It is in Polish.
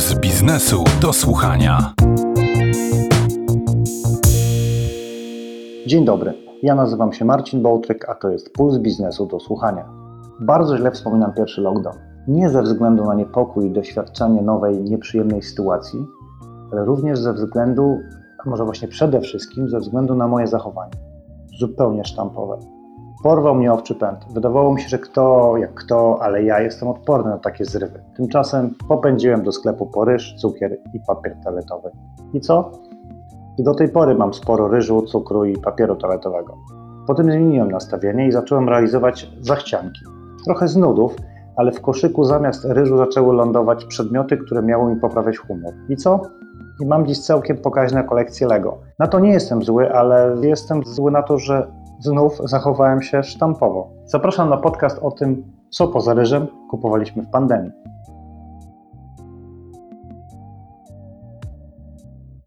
Puls biznesu do słuchania. Dzień dobry, ja nazywam się Marcin Bołtryk, a to jest Puls Biznesu do słuchania. Bardzo źle wspominam pierwszy lockdown. Nie ze względu na niepokój i doświadczenie nowej, nieprzyjemnej sytuacji, ale również ze względu, a może właśnie przede wszystkim ze względu na moje zachowanie. Zupełnie sztampowe. Porwał mnie owczy pęd. Wydawało mi się, że kto jak kto, ale ja jestem odporny na takie zrywy. Tymczasem popędziłem do sklepu po ryż, cukier i papier toaletowy. I co? I do tej pory mam sporo ryżu, cukru i papieru toaletowego. Potem zmieniłem nastawienie i zacząłem realizować zachcianki. Trochę z nudów, ale w koszyku zamiast ryżu zaczęły lądować przedmioty, które miały mi poprawiać humor. I co? I mam dziś całkiem pokaźne kolekcje Lego. Na to nie jestem zły, ale jestem zły na to, że znów zachowałem się sztampowo. Zapraszam na podcast o tym, co poza ryżem kupowaliśmy w pandemii.